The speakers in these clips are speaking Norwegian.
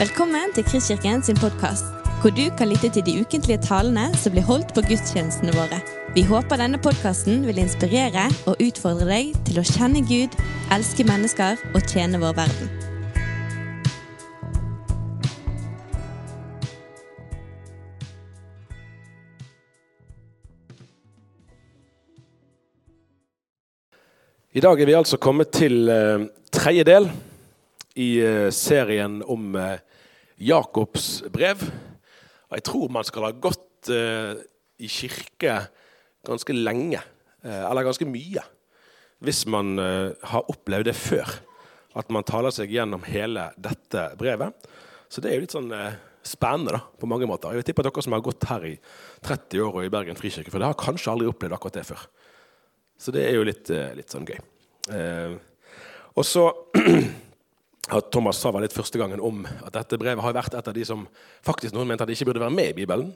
Velkommen til Kristkirken sin podkast, hvor du kan lytte til de ukentlige talene som blir holdt på gudstjenestene våre. Vi håper denne podkasten vil inspirere og utfordre deg til å kjenne Gud, elske mennesker og tjene vår verden. I dag er vi altså kommet til eh, tredje del i eh, serien om eh, Jakobs brev. Og jeg tror man skal ha gått eh, i kirke ganske lenge, eh, eller ganske mye, hvis man eh, har opplevd det før. At man taler seg gjennom hele dette brevet. Så det er jo litt sånn eh, spennende da, på mange måter. Jeg tipper at dere som har gått her i 30 år og i Bergen frikirke, for det har kanskje aldri opplevd akkurat det før. Så det er jo litt, eh, litt sånn gøy. Eh, og så har Thomas sa vel litt første gangen om at dette brevet har vært et av de som faktisk noen mente at det ikke burde være med i Bibelen.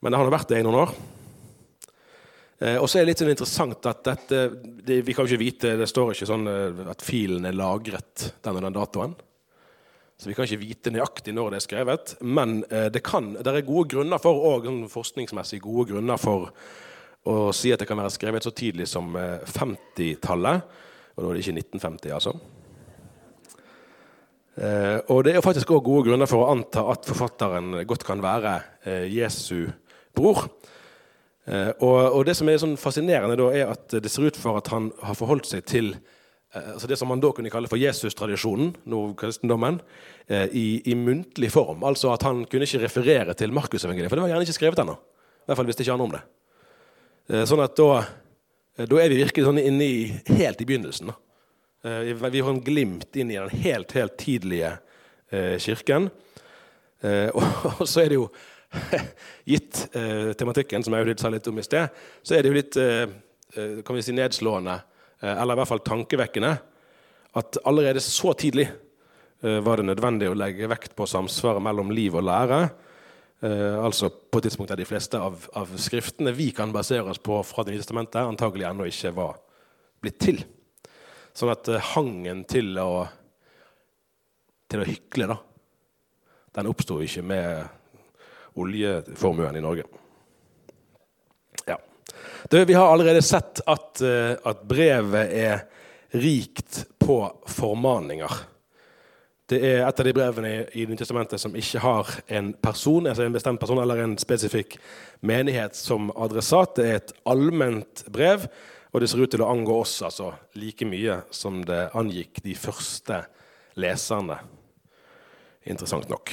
Men det har vært det i noen år. Eh, og så er det litt sånn interessant at dette det, Vi kan jo ikke vite, det står ikke sånn eh, at filen er lagret den og den datoen. Så vi kan ikke vite nøyaktig når det er skrevet. Men eh, det, kan, det er gode grunner for, og sånn forskningsmessig gode grunner for å si at det kan være skrevet så tidlig som 50-tallet. Og da er det ikke 1950, altså. Eh, og det er faktisk òg gode grunner for å anta at forfatteren godt kan være eh, Jesu bror. Eh, og, det som er sånn fascinerende, da, er at det ser ut for at han har forholdt seg til altså det som man da kunne kalle for Jesus-tradisjonen, kristendommen, i, i, muntlig form. Altså at han kunne ikke referere til Markusevangeliet, for det var gjerne ikke skrevet ennå. I hvert fall visste ikke han om det. Sånn at da, da er vi virkelig sånn inne i, helt i begynnelsen. da. Eh, vi har en glimt inn i den helt, helt tidlige eh, kirken. Eh, og, så er det jo, gitt tematikken, som jeg sa litt om i sted, så er det jo litt kan vi si, nedslående, eller i hvert fall tankevekkende, at allerede så tidlig var det nødvendig å legge vekt på samsvaret mellom liv og lære. altså på et tidspunkt der de fleste av, av skriftene vi kan basere oss på fra Det nye testamentet, antagelig ennå ikke var blitt til. Sånn at uh, hangen til å, til å hykle, da, den oppsto ikke med oljeformuen i Norge. Ja. Det, vi har allerede sett at, uh, at brevet er rikt på formaninger. Det er et av de brevene i Nytestamentet som ikke har en person, altså en bestemt person eller en spesifikk menighet som adressat. Det er et allment brev og det ser ut til å angå oss altså, like mye som det angikk de første leserne. Interessant nok.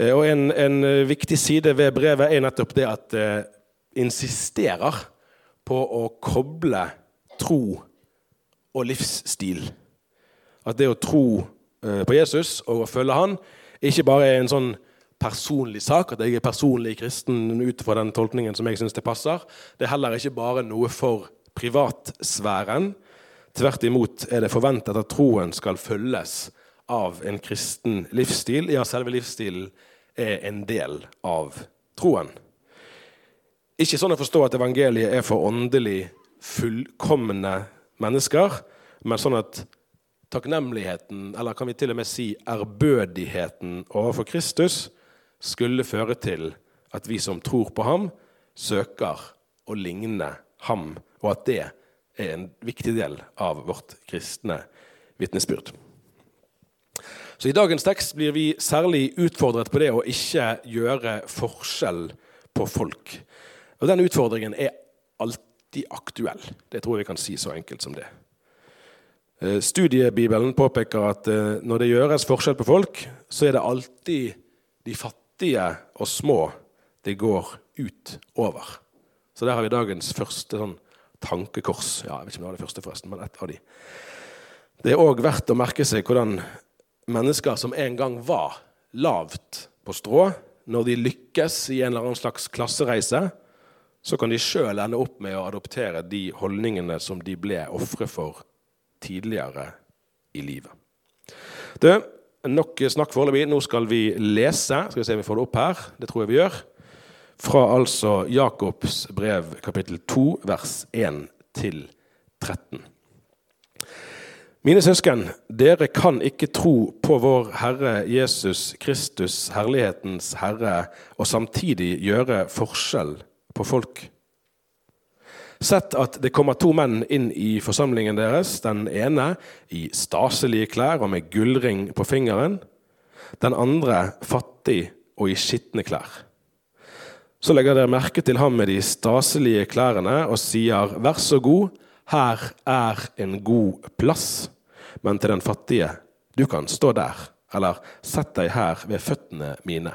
Eh, og en, en viktig side ved brevet er nettopp det at det insisterer på å koble tro og livsstil. At det å tro eh, på Jesus og å følge han ikke bare er en sånn personlig sak, at jeg er personlig kristen ut fra den tolkningen som jeg syns det passer. Det er heller ikke bare noe for privatsfæren. Tvert imot er det forventet at troen skal følges av en kristen livsstil. Ja, selve livsstilen er en del av troen. Ikke sånn å forstå at evangeliet er for åndelig fullkomne mennesker, men sånn at takknemligheten, eller kan vi til og med si ærbødigheten overfor Kristus, skulle føre til at vi som tror på ham, søker å ligne ham og at det er en viktig del av vårt kristne vitnesbyrd. Så I dagens tekst blir vi særlig utfordret på det å ikke gjøre forskjell på folk. Og Den utfordringen er alltid aktuell. Det tror jeg vi kan si så enkelt som det. Eh, studiebibelen påpeker at eh, når det gjøres forskjell på folk, så er det alltid de fattige og små det går ut over. Så der har vi dagens første sånn tankekors. Ja, jeg vet ikke om det var det første, forresten, men et av de. Det er òg verdt å merke seg hvordan mennesker som en gang var lavt på strå, når de lykkes i en eller annen slags klassereise, så kan de sjøl ende opp med å adoptere de holdningene som de ble ofre for tidligere i livet. Du, nok snakk foreløpig. Nå skal vi lese. Skal vi se om vi får det opp her. Det tror jeg vi gjør fra altså Jakobs brev kapittel 2 vers 1 til 13. Mine søsken, dere kan ikke tro på vår Herre Jesus Kristus, herlighetens Herre, og samtidig gjøre forskjell på folk. Sett at det kommer to menn inn i forsamlingen deres, den ene i staselige klær og med gullring på fingeren, den andre fattig og i skitne klær. Så legger dere merke til ham med de staselige klærne og sier, vær så god, her er en god plass. Men til den fattige, du kan stå der, eller sett deg her ved føttene mine.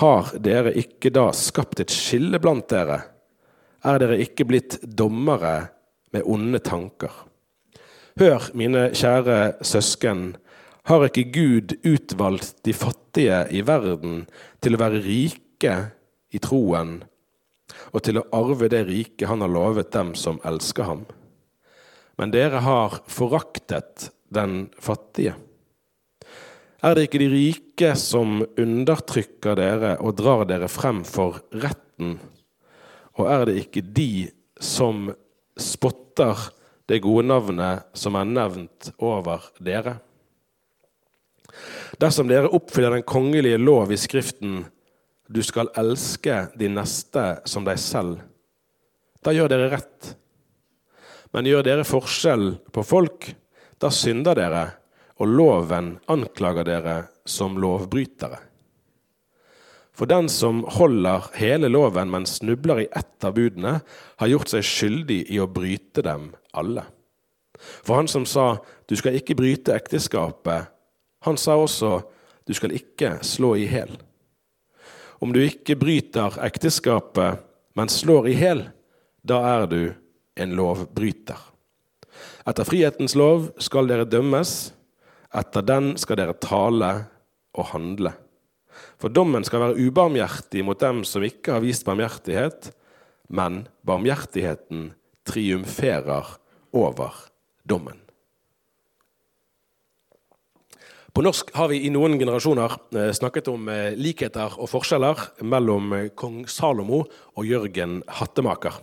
Har dere ikke da skapt et skille blant dere? Er dere ikke blitt dommere med onde tanker? Hør, mine kjære søsken, har ikke Gud utvalgt de fattige i verden til å være rike? Rike i troen og til å arve det riket han har lovet dem som elsker ham. Men dere har foraktet den fattige. Er det ikke de rike som undertrykker dere og drar dere frem for retten? Og er det ikke de som spotter det gode navnet som er nevnt over dere? Dersom dere oppfyller den kongelige lov i Skriften, du skal elske de neste som deg selv. Da gjør dere rett. Men gjør dere forskjell på folk, da synder dere, og loven anklager dere som lovbrytere. For den som holder hele loven, men snubler i ett av budene, har gjort seg skyldig i å bryte dem alle. For han som sa 'du skal ikke bryte ekteskapet', han sa også 'du skal ikke slå i hjel'. Om du ikke bryter ekteskapet, men slår i hjel, da er du en lovbryter. Etter frihetens lov skal dere dømmes, etter den skal dere tale og handle. For dommen skal være ubarmhjertig mot dem som ikke har vist barmhjertighet, men barmhjertigheten triumferer over dommen. På norsk har vi i noen generasjoner eh, snakket om eh, likheter og forskjeller mellom eh, kong Salomo og Jørgen Hattemaker.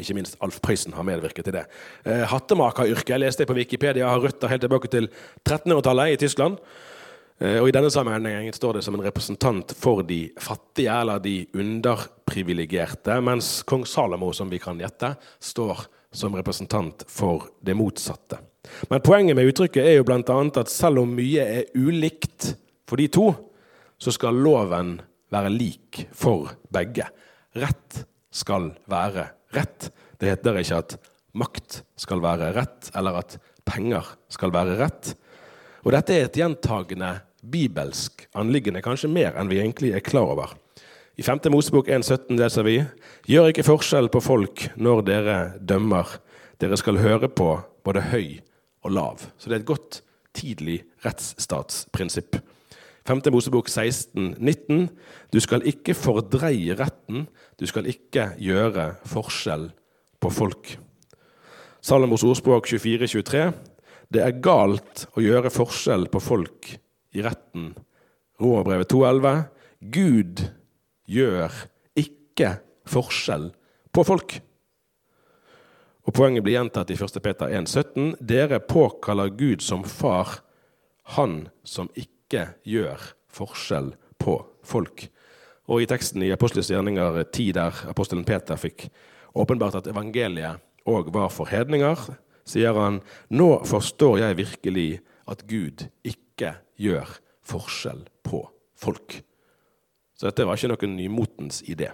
Ikke minst Alf Prøysen har medvirket til det. Hattemakeryrket jeg leste på Wikipedia, har røtter helt tilbake til 1300-tallet i Tyskland. Og I denne sammenhengen står det som en representant for de fattige, eller de underprivilegerte, mens kong Salomo, som vi kan gjette, står som representant for det motsatte. Men poenget med uttrykket er jo bl.a. at selv om mye er ulikt for de to, så skal loven være lik for begge. Rett skal være rett. Det heter ikke at makt skal være rett, eller at penger skal være rett. Og dette er et gjentagende bibelsk anliggende, kanskje mer enn vi egentlig er klar over. I 5. Mosebok 1,17 leser vi.: Gjør ikke forskjell på folk når dere dømmer. Dere skal høre på både høy og lav. Så det er et godt tidlig rettsstatsprinsipp. 5. Mosebok 16, 19. Du skal ikke fordreie retten, du skal ikke gjøre forskjell på folk. Salomos ordspråk 24, 23. Det er galt å gjøre forskjell på folk i retten. Romerbrevet 2,11. Gud gjør ikke forskjell på folk. Og Poenget blir gjentatt i 1. Peter 1,17.: Dere påkaller Gud som far, han som ikke gjør forskjell på folk. Og I teksten i Apostelens gjerninger 10, der apostelen Peter fikk åpenbart at evangeliet òg var for hedninger, sier han nå forstår jeg virkelig at Gud ikke gjør forskjell på folk. Så dette var ikke noen nymotens idé.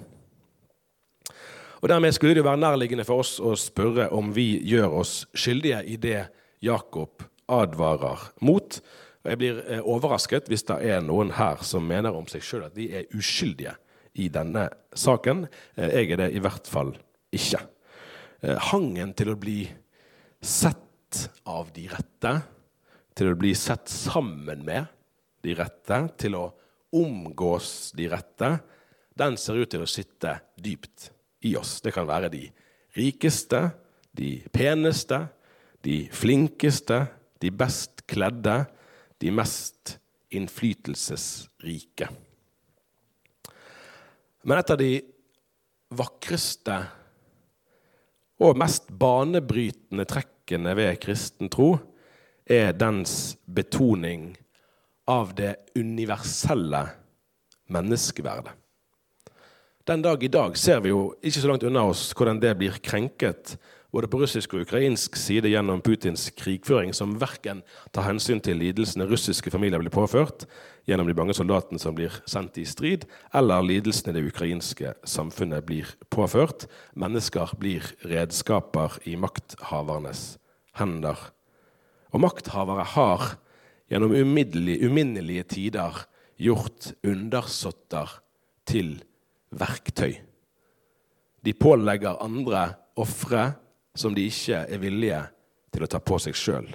Og Dermed skulle det jo være nærliggende for oss å spørre om vi gjør oss skyldige i det Jakob advarer mot. Og Jeg blir eh, overrasket hvis det er noen her som mener om seg sjøl at de er uskyldige i denne saken. Eh, jeg er det i hvert fall ikke. Eh, hangen til å bli sett av de rette, til å bli sett sammen med de rette, til å omgås de rette, den ser ut til å sitte dypt i oss. Det kan være de rikeste, de peneste, de flinkeste, de best kledde, de mest innflytelsesrike. Men et av de vakreste og mest banebrytende trekkene ved kristen tro er dens betoning av det universelle menneskeverdet. Den dag i dag ser vi jo ikke så langt unna oss hvordan det blir krenket både på russisk og ukrainsk side gjennom Putins krigføring, som verken tar hensyn til lidelsene russiske familier blir påført gjennom de mange soldatene som blir sendt i strid, eller lidelsene det ukrainske samfunnet blir påført. Mennesker blir redskaper i makthavernes hender. Og makthavere har gjennom uminnelige tider gjort undersåtter til verktøy. De pålegger andre ofre som de ikke er villige til å ta på seg sjøl.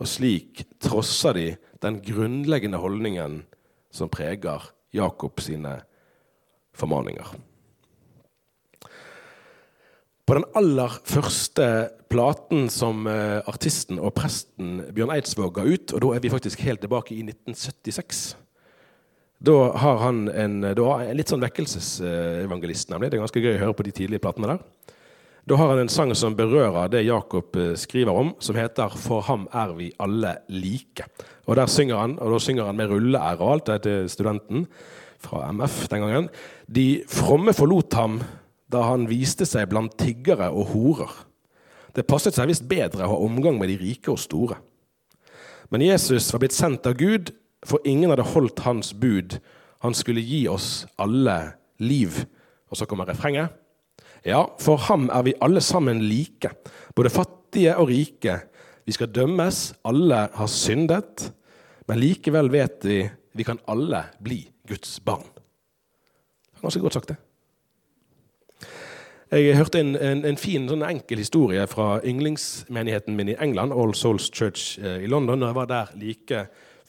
Og slik trosser de den grunnleggende holdningen som preger Jakob sine formaninger. På den aller første platen som eh, artisten og presten Bjørn Eidsvåg ga ut, og da er vi faktisk helt tilbake i 1976 da har han en, da har en litt sånn vekkelsesevangelist, nemlig. Det er ganske gøy å høre på de tidlige platene der. Da har han en sang som berører det Jakob eh, skriver om, som heter 'For ham er vi alle like'. Og der synger han, og da synger han med rulleære og alt, det til studenten fra MF den gangen. De fromme forlot ham da han viste seg blant tiggere og horer. Det passet seg visst bedre å ha omgang med de rike og store. Men Jesus var blitt sendt av Gud for ingen hadde holdt hans bud. Han skulle gi oss alle liv. Og så kommer refrenget. Ja, for ham er vi alle sammen like, både fattige og rike. Vi skal dømmes, alle har syndet, men likevel vet vi vi kan alle bli Guds barn. Ganske godt sagt, det. Jeg hørte en, en, en fin, sånn enkel historie fra yndlingsmenigheten min i England, All Souls Church eh, i London. da jeg var der like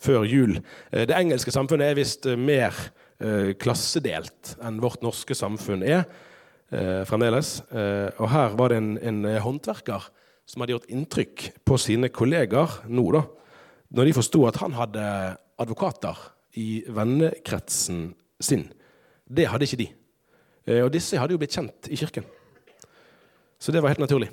før jul. Eh, det engelske samfunnet er visst eh, mer eh, klassedelt enn vårt norske samfunn er fremdeles. Og her var det en, en håndverker som hadde gjort inntrykk på sine kollegaer nå, da, når de forsto at han hadde advokater i vennekretsen sin. Det hadde ikke de. Og disse hadde jo blitt kjent i kirken. Så det var helt naturlig.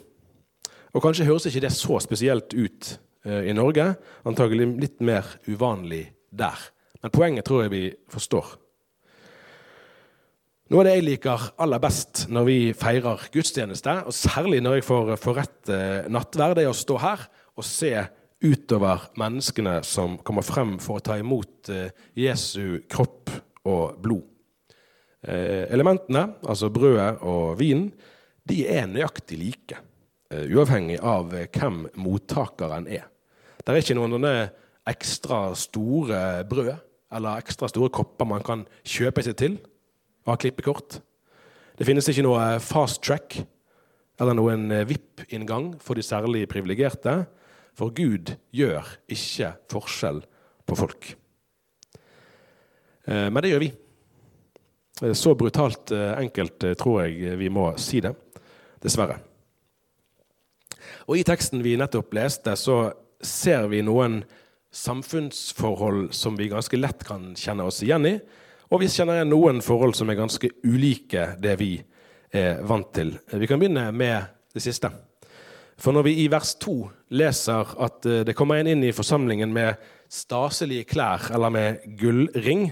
Og kanskje høres ikke det så spesielt ut i Norge. Antagelig litt mer uvanlig der. Men poenget tror jeg vi forstår. Noe av det jeg liker aller best når vi feirer gudstjeneste, og særlig når jeg får forrette nattverd, er å stå her og se utover menneskene som kommer frem for å ta imot eh, Jesu kropp og blod. Eh, elementene, altså brødet og vinen, de er nøyaktig like. Eh, uavhengig av eh, hvem mottakeren er. Det er ikke noen ekstra store brød eller ekstra store kopper man kan kjøpe seg til ha klippekort. Det finnes ikke noe fast track eller noen eh, VIP-inngang for de særlig privilegerte. For Gud gjør ikke forskjell på folk. Men det gjør vi. Så brutalt enkelt tror jeg vi må si det. Dessverre. Og I teksten vi nettopp leste, så ser vi noen samfunnsforhold som vi ganske lett kan kjenne oss igjen i. Og vi kjenner igjen noen forhold som er ganske ulike det vi er vant til. Vi kan begynne med det siste. For når vi i vers 2 leser at eh, det kommer en inn i forsamlingen med staselige klær eller med gullring,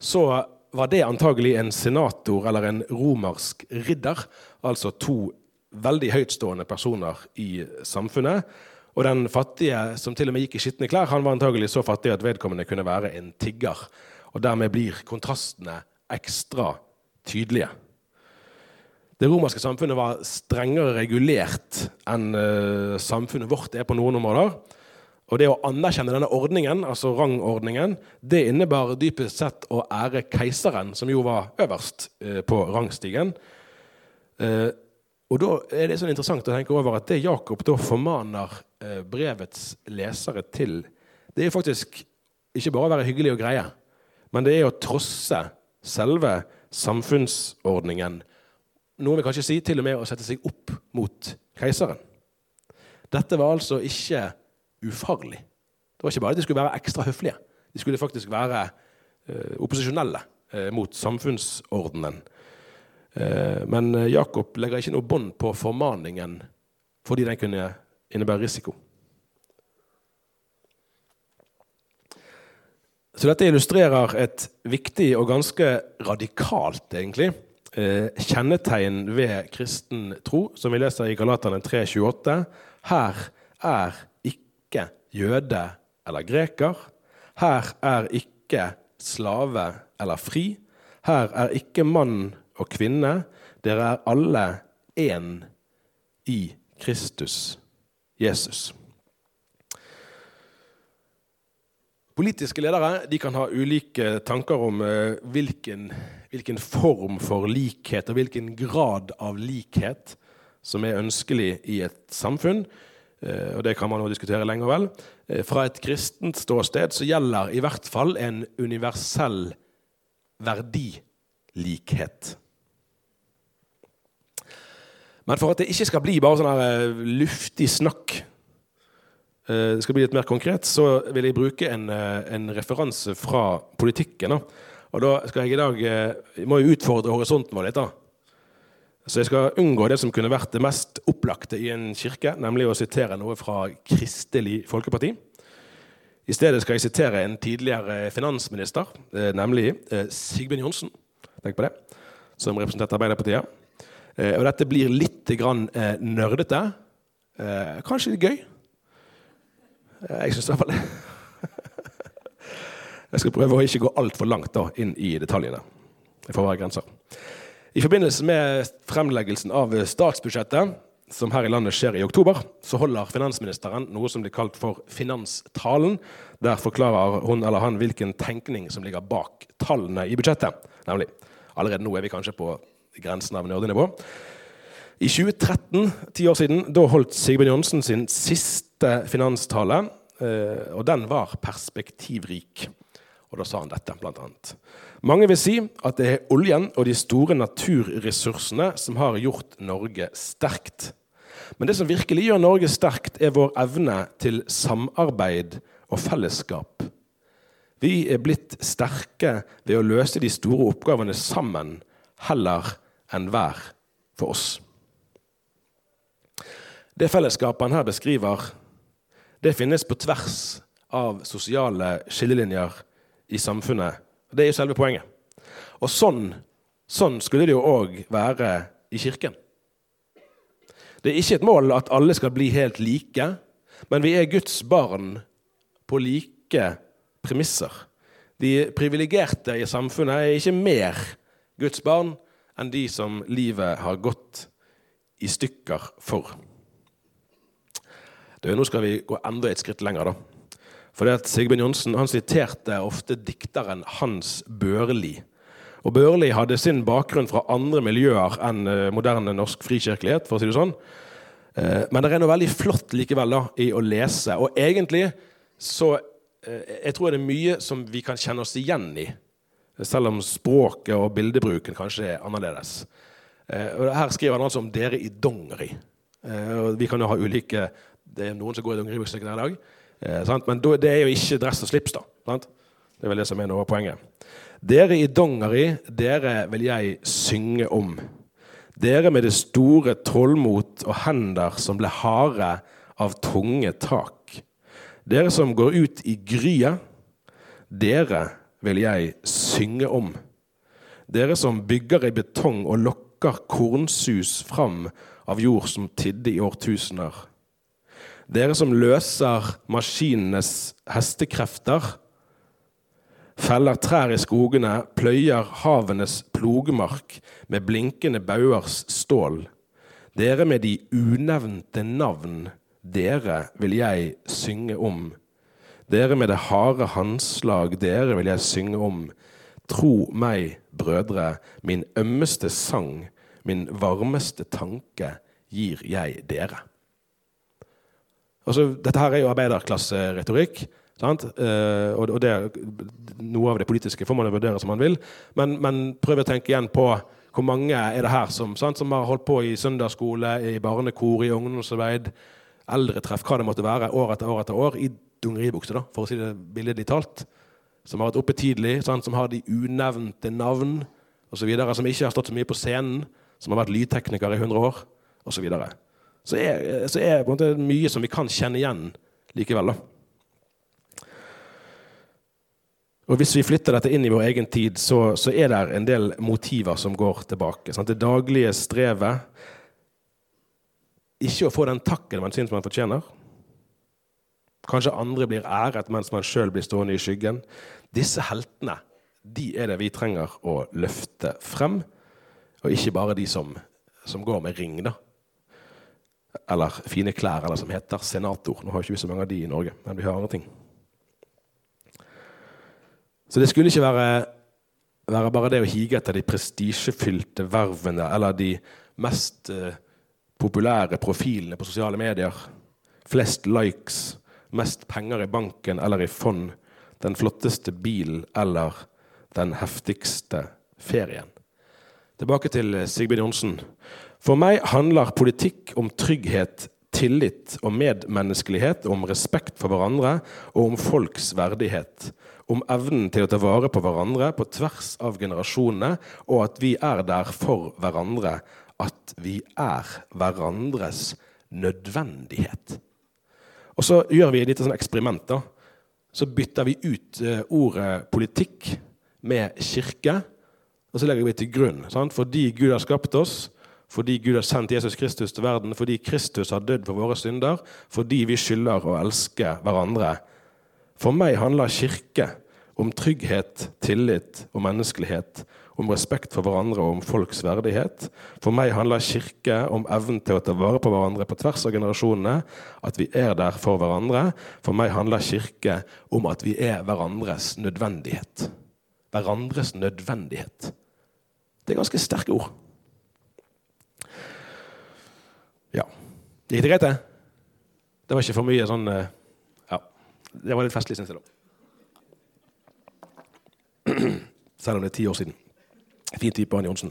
så var det antagelig en senator eller en romersk ridder. Altså to veldig høytstående personer i samfunnet. Og den fattige som til og med gikk i skitne klær, han var antagelig så fattig at vedkommende kunne være en tigger. Og dermed blir kontrastene ekstra tydelige. Det romerske samfunnet var strengere regulert enn uh, samfunnet vårt er på noen områder. Og det å anerkjenne denne ordningen, altså rangordningen, det innebar dypest sett å ære keiseren, som jo var øverst uh, på rangstigen. Og da er det sånn interessant å tenke over at det Jakob da formaner eh, brevets lesere til, det er faktisk ikke bare å være hyggelig og greie, men det er å trosse selve samfunnsordningen. Noen vil kanskje si til og med å sette seg opp mot keiseren. Dette var altså ikke ufarlig. Det var ikke bare at de skulle være ekstra høflige. De skulle faktisk være eh, opposisjonelle eh, mot samfunnsordenen. Eh, men eh, Jakob legger ikke noe bånd på formaningen fordi den kunne innebære risiko. Så dette illustrerer et viktig og ganske radikalt, egentlig, eh, kjennetegn ved kristen tro, som vi leser i Galatane 3,28. Her er ikke jøde eller greker. Her er ikke slave eller fri. Her er ikke mann og kvinne. Dere er alle én i Kristus Jesus. Politiske ledere kan ha ulike tanker om uh, hvilken, hvilken, form for likhet og hvilken grad av likhet som er ønskelig i et samfunn. Uh, og Det kan man jo diskutere lenge vel. Uh, fra et kristent ståsted så gjelder i hvert fall en universell verdilikhet. Men for at det ikke skal bli bare sånn luftig snakk Eh, det skal bli litt mer konkret, så vil jeg bruke en, eh, en referanse fra politikken. Og da skal jeg i dag eh, jeg må jo utfordre horisonten vår litt. da. Så jeg skal unngå det som kunne vært det mest opplagte i en kirke, nemlig å sitere noe fra Kristelig Folkeparti. I stedet skal jeg sitere en tidligere finansminister, nemlig Sigbjørn Johnsen. Tenk på det. Som representerte Arbeiderpartiet. Og dette blir litt grann nerdete. Kanskje litt gøy. Jeg syns i hvert fall det. Jeg skal prøve å ikke gå altfor langt da, inn i detaljene. Det får være grenser. I forbindelse med fremleggelsen av statsbudsjettet, som her i landet skjer i oktober, så holder finansministeren noe som blir kalt for finanstalen. Der forklarer hun eller han hvilken tenkning som ligger bak tallene i budsjettet. Nemlig, Allerede nå er vi kanskje på grensen av nerdenivå. I 2013, ti år siden, da holdt Sigbjørn Johnsen sin siste finanstale. Eh, og den var perspektivrik. Og da sa han dette, blant annet. Mange vil si at det er oljen og de store naturressursene som har gjort Norge sterkt. Men det som virkelig gjør Norge sterkt, er vår evne til samarbeid og fellesskap. Vi er blitt sterke ved å løse de store oppgavene sammen heller enn hver for oss. Det fellesskapet han her beskriver, det finnes på tvers av sosiale skillelinjer i samfunnet. Det er jo selve poenget. Og sånn, sånn skulle det jo òg være i Kirken. Det er ikke et mål at alle skal bli helt like, men vi er Guds barn på like premisser. De privilegerte i samfunnet er ikke mer Guds barn enn de som livet har gått i stykker for. Du, nå skal vi gå enda et skritt lenger. da. For det at Sigbjørn Johnsen han siterte ofte dikteren Hans Børli. Og Børli hadde sin bakgrunn fra andre miljøer enn eh, moderne norsk frikirkelighet. for å si det sånn. Eh, men det er noe veldig flott likevel da, i å lese. Og egentlig så eh, Jeg tror det er mye som vi kan kjenne oss igjen i. Selv om språket og bildebruken kanskje er annerledes. Og her skriver han altså om 'dere i dongeri'. Vi kan jo ha ulike det er noen som går i dongeribukse hver dag. Eh, Men det er jo ikke dress og slips, da. Det er vel det som er noe av poenget. Dere i dongeri, dere vil jeg synge om. Dere med det store trollmot og hender som ble harde av tunge tak. Dere som går ut i gryet, dere vil jeg synge om. Dere som bygger i betong og lokker kornsus fram av jord som tidde i årtusener. Dere som løser maskinenes hestekrefter, feller trær i skogene, pløyer havenes plogemark med blinkende bauers stål. Dere med de unevnte navn, dere vil jeg synge om. Dere med det harde handslag, dere vil jeg synge om. Tro meg, brødre, min ømmeste sang, min varmeste tanke gir jeg dere. Altså, dette her er jo arbeiderklasseretorikk. Eh, og, det, noe av det politiske får man vurdere som man vil. Men, men prøv å tenke igjen på hvor mange er det her som, sant, som har holdt på i søndagsskole, i barnekor, i ungdomsarbeid, eldretreff, hva det måtte være, år etter år etter år, i dungeribukse, da, for å si det billedlig talt. Som har vært oppe tidlig, sant, som har de unevnte navn osv. Som ikke har stått så mye på scenen, som har vært lydtekniker i 100 år osv. så er, så er det mye som vi kan kjenne igjen likevel. da. Og Hvis vi flytter dette inn i vår egen tid, så, så er det en del motiver som går tilbake. Sant? Det daglige strevet. Ikke å få den takken man syns man fortjener. Kanskje andre blir æret mens man sjøl blir stående i skyggen. Disse heltene de er det vi trenger å løfte frem, og ikke bare de som, som går med ring. da. Eller fine klær, eller som heter senator. Nå har ikke vi så mange av de i Norge, men vi har andre ting. Så det skulle ikke være, være bare det å hige etter de prestisjefylte vervene eller de mest uh, populære profilene på sosiale medier. Flest likes, mest penger i banken eller i fond, den flotteste bilen eller den heftigste ferien. Tilbake til Sigbjørn Johnsen. For meg handler politikk om trygghet, tillit og medmenneskelighet, om respekt for hverandre og om folks verdighet om evnen til å ta vare på hverandre på tvers av generasjonene, og at vi er der for hverandre. At vi er hverandres nødvendighet. Og så gjør vi et lite sånn eksperiment. da. Så bytter vi ut uh, ordet politikk med kirke. Og så legger vi til grunn. Sant? Fordi Gud har skapt oss, fordi Gud har sendt Jesus Kristus til verden, fordi Kristus har dødd for våre synder, fordi vi skylder å elske hverandre for meg handler kirke om trygghet, tillit og menneskelighet, om respekt for hverandre og om folks verdighet. For meg handler kirke om evnen til å ta vare på hverandre på tvers av generasjonene, at vi er der for hverandre. For meg handler kirke om at vi er hverandres nødvendighet. Hverandres nødvendighet. Det er ganske sterke ord. Ja. Gikk det greit, det? Det var ikke for mye sånn Ja. det var litt festlig, syns jeg. da. Selv om det er ti år siden. Fin type, Anne Johnsen.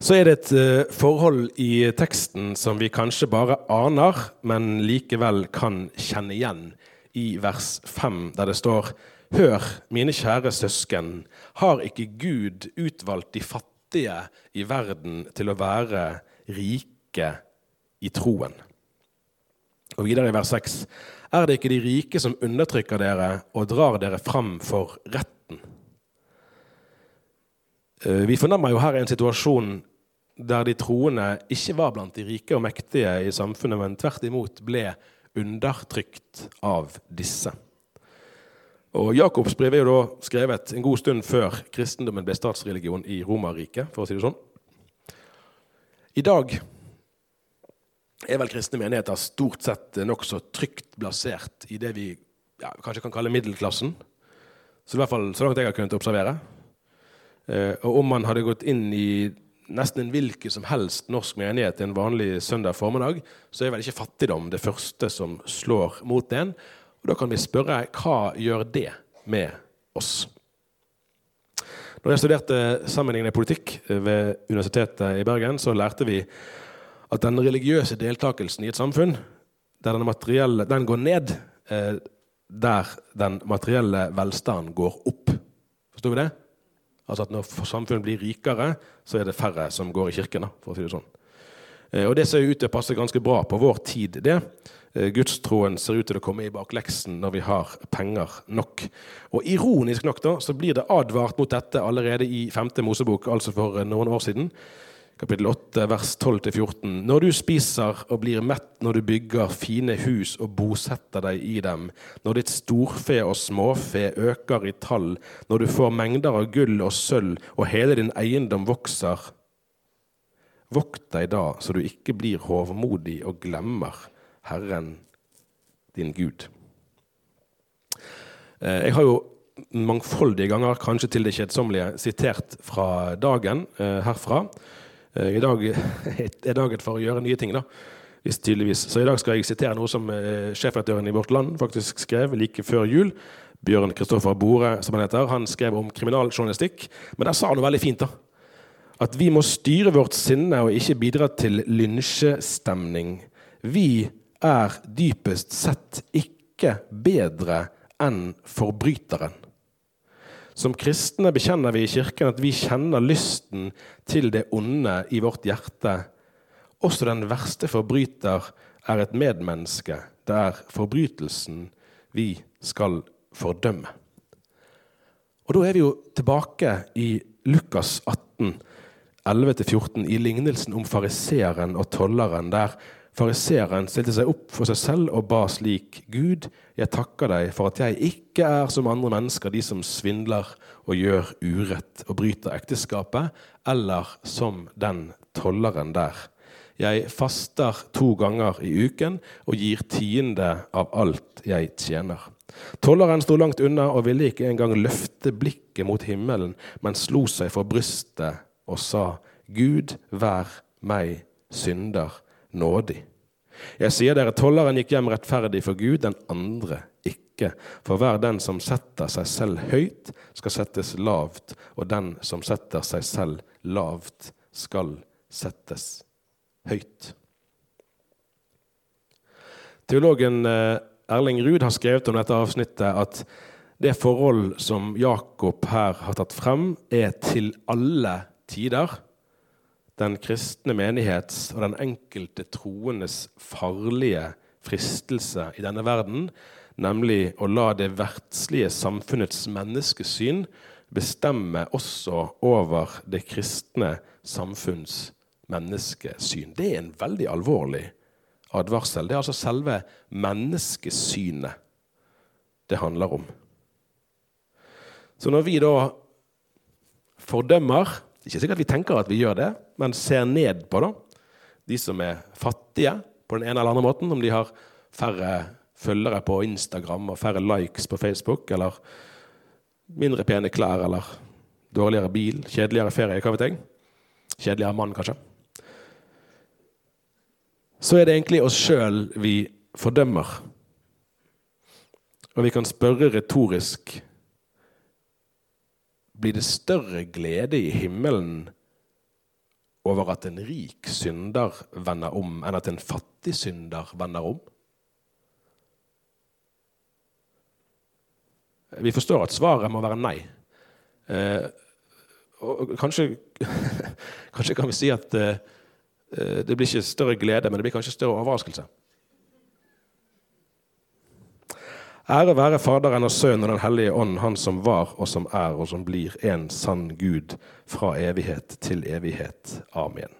Så er det et uh, forhold i teksten som vi kanskje bare aner, men likevel kan kjenne igjen i vers 5, der det står Hør, mine kjære søsken, har ikke Gud utvalgt de fattige i verden til å være rike i troen? Og videre i vers 6. Er det ikke de rike som undertrykker dere og drar dere fram for retten? Eh, vi fornemmer jo her en situasjon der de troende ikke var blant de rike og mektige i samfunnet, men tvert imot ble undertrykt av disse. Og Jakobs brev er jo da skrevet en god stund før kristendommen ble statsreligion i Romerriket. for å si det sånn. I dag er vel kristne menigheter stort sett nokså trygt plassert i det vi ja, kanskje kan kalle middelklassen. Så i hvert fall så langt jeg har kunnet observere. Eh, og om man hadde gått inn i nesten en hvilken som helst norsk menighet en vanlig søndag formiddag, så er vel ikke fattigdom det første som slår mot en. Og da kan vi spørre hva gjør det med oss? Når jeg studerte sammenhengende politikk ved Universitetet i Bergen, så lærte vi at den religiøse deltakelsen i et samfunn, der den, den går ned eh, der den materielle velstanden går opp. Forstår vi det? Altså at Når samfunnet blir rikere, så er det færre som går i kirken. for å si det sånn. Eh, og Det ser ut til å passe ganske bra på vår tid. det. Eh, Gudstroen ser ut til å komme i bakleksen når vi har penger nok. Og Ironisk nok da, så blir det advart mot dette allerede i 5. Mosebok, altså for noen år siden kapittel 8, vers 12-14. Når du spiser og blir mett, når du bygger fine hus og bosetter deg i dem, når ditt storfe og småfe øker i tall, når du får mengder av gull og sølv, og hele din eiendom vokser, vokt deg da, så du ikke blir hovmodig og glemmer Herren din Gud. Eh, jeg har jo mangfoldige ganger, kanskje til det kjedsommelige, sitert fra dagen eh, herfra. Eh, I dag er dagen for å gjøre nye ting. da, hvis tydeligvis. Så i dag skal jeg sitere noe som eh, sjefredaktøren i Vårt Land faktisk skrev like før jul. Bjørn Kristoffer Bore, som han heter. Han skrev om kriminaljournalistikk. Men der sa han noe veldig fint. da. At vi må styre vårt sinne og ikke bidra til lynsjestemning. Vi er dypest sett ikke bedre enn forbryteren. Som kristne bekjenner vi i Kirken at vi kjenner lysten til det onde i vårt hjerte, også den verste forbryter er et medmenneske. Det er forbrytelsen vi skal fordømme. Og Da er vi jo tilbake i Lukas 18, 11-14, i lignelsen om fariseeren og tolleren, der fariseeren stilte seg opp for seg selv og ba slik.: Gud, jeg takker deg for at jeg ikke er som andre mennesker, de som svindler og gjør urett og bryter ekteskapet, eller som den tolleren der. Jeg faster to ganger i uken og gir tiende av alt jeg tjener. Tolleren sto langt unna og ville ikke engang løfte blikket mot himmelen, men slo seg for brystet og sa, Gud, vær meg synder nådig. Jeg sier dere, tolleren gikk hjem rettferdig for Gud, den andre ikke. For hver den som setter seg selv høyt, skal settes lavt, og den som setter seg selv lavt, skal settes høyt. Teologen eh, Erling Ruud har skrevet om dette avsnittet at det forhold som Jakob her har tatt frem, er til alle tider den kristne menighets og den enkelte troendes farlige fristelse i denne verden, nemlig å la det verdslige samfunnets menneskesyn bestemme også over det kristne samfunns menneskesyn. Det er en veldig alvorlig advarsel. Det er altså selve menneskesynet det handler om. Så når vi da fordømmer Ikke sikkert vi tenker at vi gjør det, men ser ned på da, de som er fattige på den ene eller andre måten, om de har færre følgere på Instagram og færre likes på Facebook, eller mindre pene klær, eller dårligere bil, kjedeligere ferie, hva vet jeg. Kjedeligere mann, kanskje så er det egentlig oss sjøl vi fordømmer. Og vi kan spørre retorisk Blir det større glede i himmelen over at en rik synder vender om, enn at en fattig synder vender om? Vi forstår at svaret må være nei. Eh, og kanskje, kanskje, kan vi si at eh, Eh, det blir ikke større glede, men det blir kanskje større overraskelse. Ære være Faderen og Sønnen og Den hellige ånd, Han som var og som er og som blir en sann Gud fra evighet til evighet. Amen.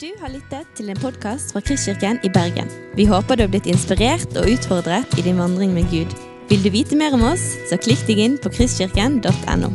Du har lyttet til en podkast fra Kristkirken i Bergen. Vi håper du har blitt inspirert og utfordret i din vandring med Gud. Vil du vite mer om oss, så klikk deg inn på kristkirken.no.